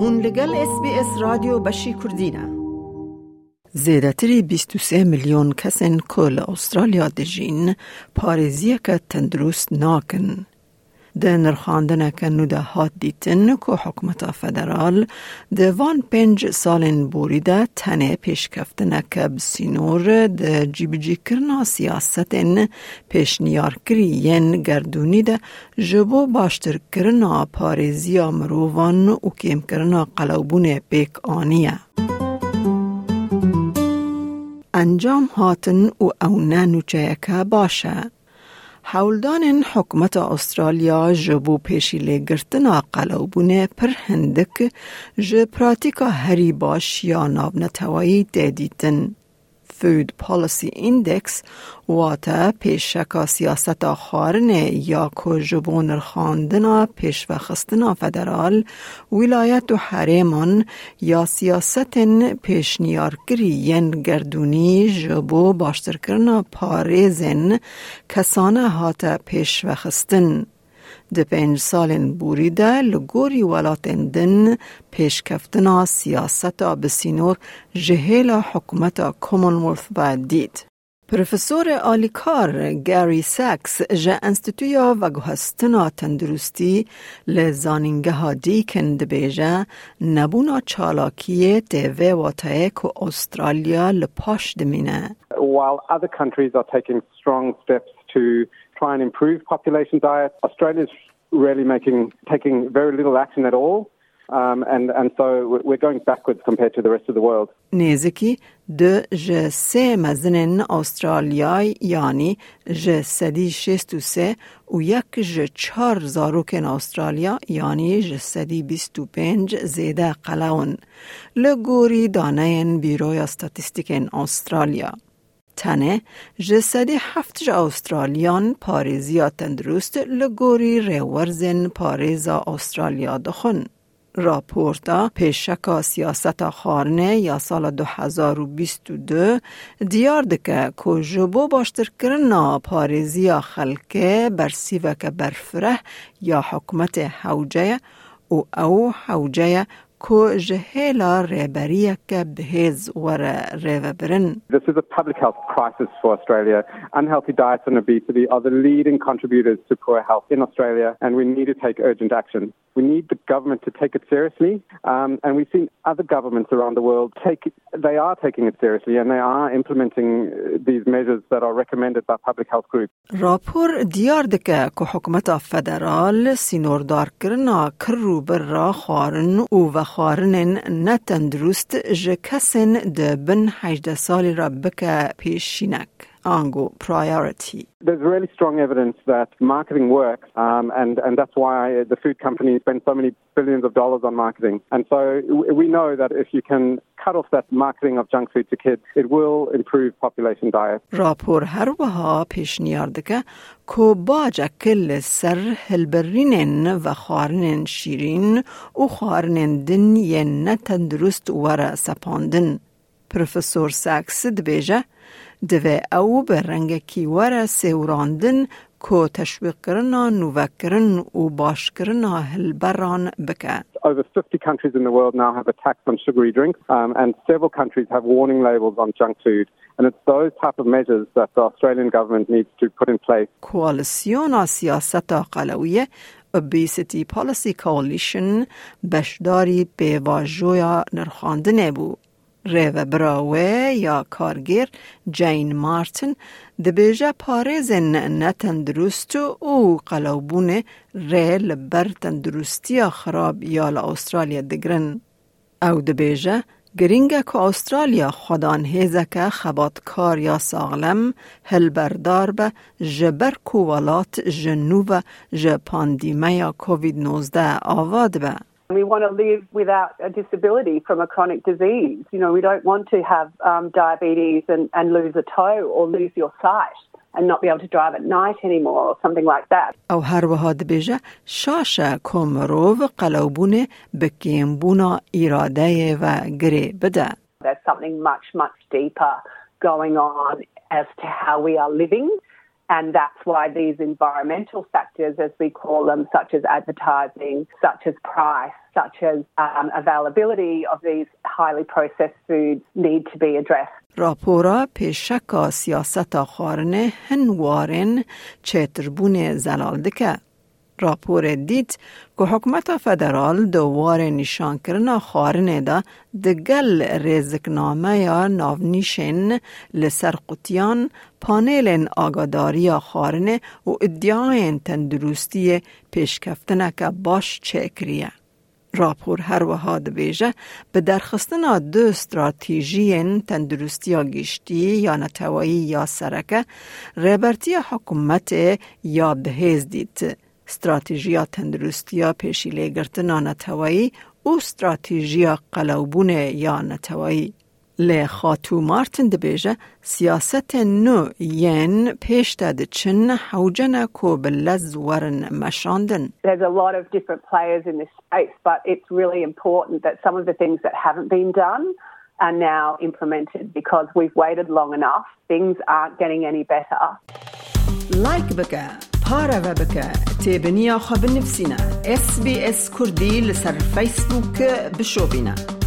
هون لگل اس بی اس رادیو بشی کردینه زیدتری 23 میلیون کسین کل استرالیا دجین پارێزیەکە که تندرست ناکن. ده نرخاندنه که نو ده هات دیتن که حکمت فدرال ده وان پنج سالن بوریده تنه پیشکفتنه که بسینور ده جیبجی کرنا سیاستن پیشنیار کری گردونی ده جبو باشتر کرنا پارێزیا مرووان و کم کرنا قلوبون پیک آنیه. انجام هاتن و او نوچه باشه. حولدان حکومت استرالیا جبو پیشی لگرتنا قلوبونه پر هندک ج پراتیکا هری باش یا ناب نتوایی دیدیتن. Food Policy Index واتا پیشکا سیاست خارنه یا کجبون و خستنا فدرال ولایت و حریمان یا سیاست پیشنیارگری ین گردونی جبو باشتر کرنا پارێزن کسانه هاتا پیش و خستن. د پنج سالن بوریده لگوری ولاتن دن پیشکفتنا سیاستا بسینور جهیل حکومت کامنولث باید دید. پروفسور آلیکار گاری ساکس جه انستیتویا و گوهستنا تندرستی لزانینگه ها دیکن بیجه نبونا چالاکی دیوه و که استرالیا لپاش دمینه. While other countries are taking strong steps to try and improve population diet. Australia's really making taking very little action at all. Um, and, and so we're going backwards compared to the rest of the world. نزکی د ج سه مزنن استرالیا یعنی ج سدی شست و سه و یک ج چار زاروکن استرالیا یعنی ج سدی بیست و پنج زیده قلون لگوری دانه بیروی استاتیستیکن استرالیا. تنه جسدی هفت جا استرالیان پاریزیا تندرست لگوری ریورزن پاریزا استرالیا دخون. راپورتا پیشکا سیاست خارنه یا سال 2022 دیار دکه که جبو باشتر کرنا پاریزیا خلکه برسیوه که برفره یا حکمت حوجه او او حوجه This is a public health crisis for Australia. Unhealthy diets and obesity are the leading contributors to poor health in Australia, and we need to take urgent action. We need the government to take it seriously, um, and we've seen other governments around the world take they are taking it seriously and they are implementing these measures that are recommended by public health groups. راپور دیار دکه که حکومت فدرال سینوردار کرنا کرو بر خارن او و خارن نتندرست ج کسن ده بن 18 سالی را بکه پیشینک. Ango priority. There's really strong evidence that marketing works, um, and, and that's why the food companies spend so many billions of dollars on marketing. And so we know that if you can cut off that marketing of junk food to kids, it will improve population diet. راپور هر وها پیشنیار دکه کو باجه کل سر هلبرینن و خارنن شیرین و خارنن دن ی نتندرست ور سپاندن. پروفسور ساکس دبیجه دوه او به رنگ کیوار سیوراندن کو تشویق کرنا نوکرن و باش کرنا هلبران بکه. Over 50 countries in the world now have a tax on sugary drinks, um, and several countries have warning labels on junk food. And it's those type of measures that the Australian government needs to put in place. کوالسیون سیاست قلویه Obesity Policy Coalition بشداری به واژویا نرخاندنه بود. ریو براوه یا کارگر جین مارتن دبیجه پارزن نتندرست او قلوبون ریل بر تندرستی خراب یا استرالیا دگرن. او دبیجه گرینگه که استرالیا خودان هیزه که خباتکار یا ساغلم هل بردار به جبر کوالات جنوب جپاندیمه یا کووید 19 آواد به. We want to live without a disability from a chronic disease. You know, we don't want to have um, diabetes and, and lose a toe or lose your sight. and not be able to drive at night anymore or something like that. او هر وهاد بيجا شاشا كومروف قلوبون بكيمبونا إرادة و گري بدا. There's something much, much deeper going on as to how we are living And that's why these environmental factors, as we call them, such as advertising, such as price, such as um, availability of these highly processed foods, need to be addressed. راپورا پیشکا سیاست خارنه هنوارن چتربون زلال دکه. راپور دید که حکومت فدرال دووار نشان کرنا خارنه دا دگل رزقنامه یا ناونیشن لسر قطیان پانیل آگاداری خارنه و ادعای تندرستی پیشکفتنه که باش چکریه. راپور هر وها دبیجه به درخستنا دو استراتیژی تندرستی گشتی یا نتوایی یا سرکه ریبرتی حکومت یا بهیز دید. استراتیژیا تندرستیا پیشیله گرتنا نتوایی و استراتیژیا قلوبون یا نتوایی. لی خاتو مارتن دبیجه سیاست نو ین پیش داد چن حوجن کو بلز ورن مشاندن. There's a lot of different players in this space, but it's really important that some of the things that haven't been done are now implemented because we've waited long enough. Things aren't getting any better. لایک بکه پارە بکە تێبنییا خە بنفسینە SسBS کوردی لەسەر فیسبوک بشۆبینە.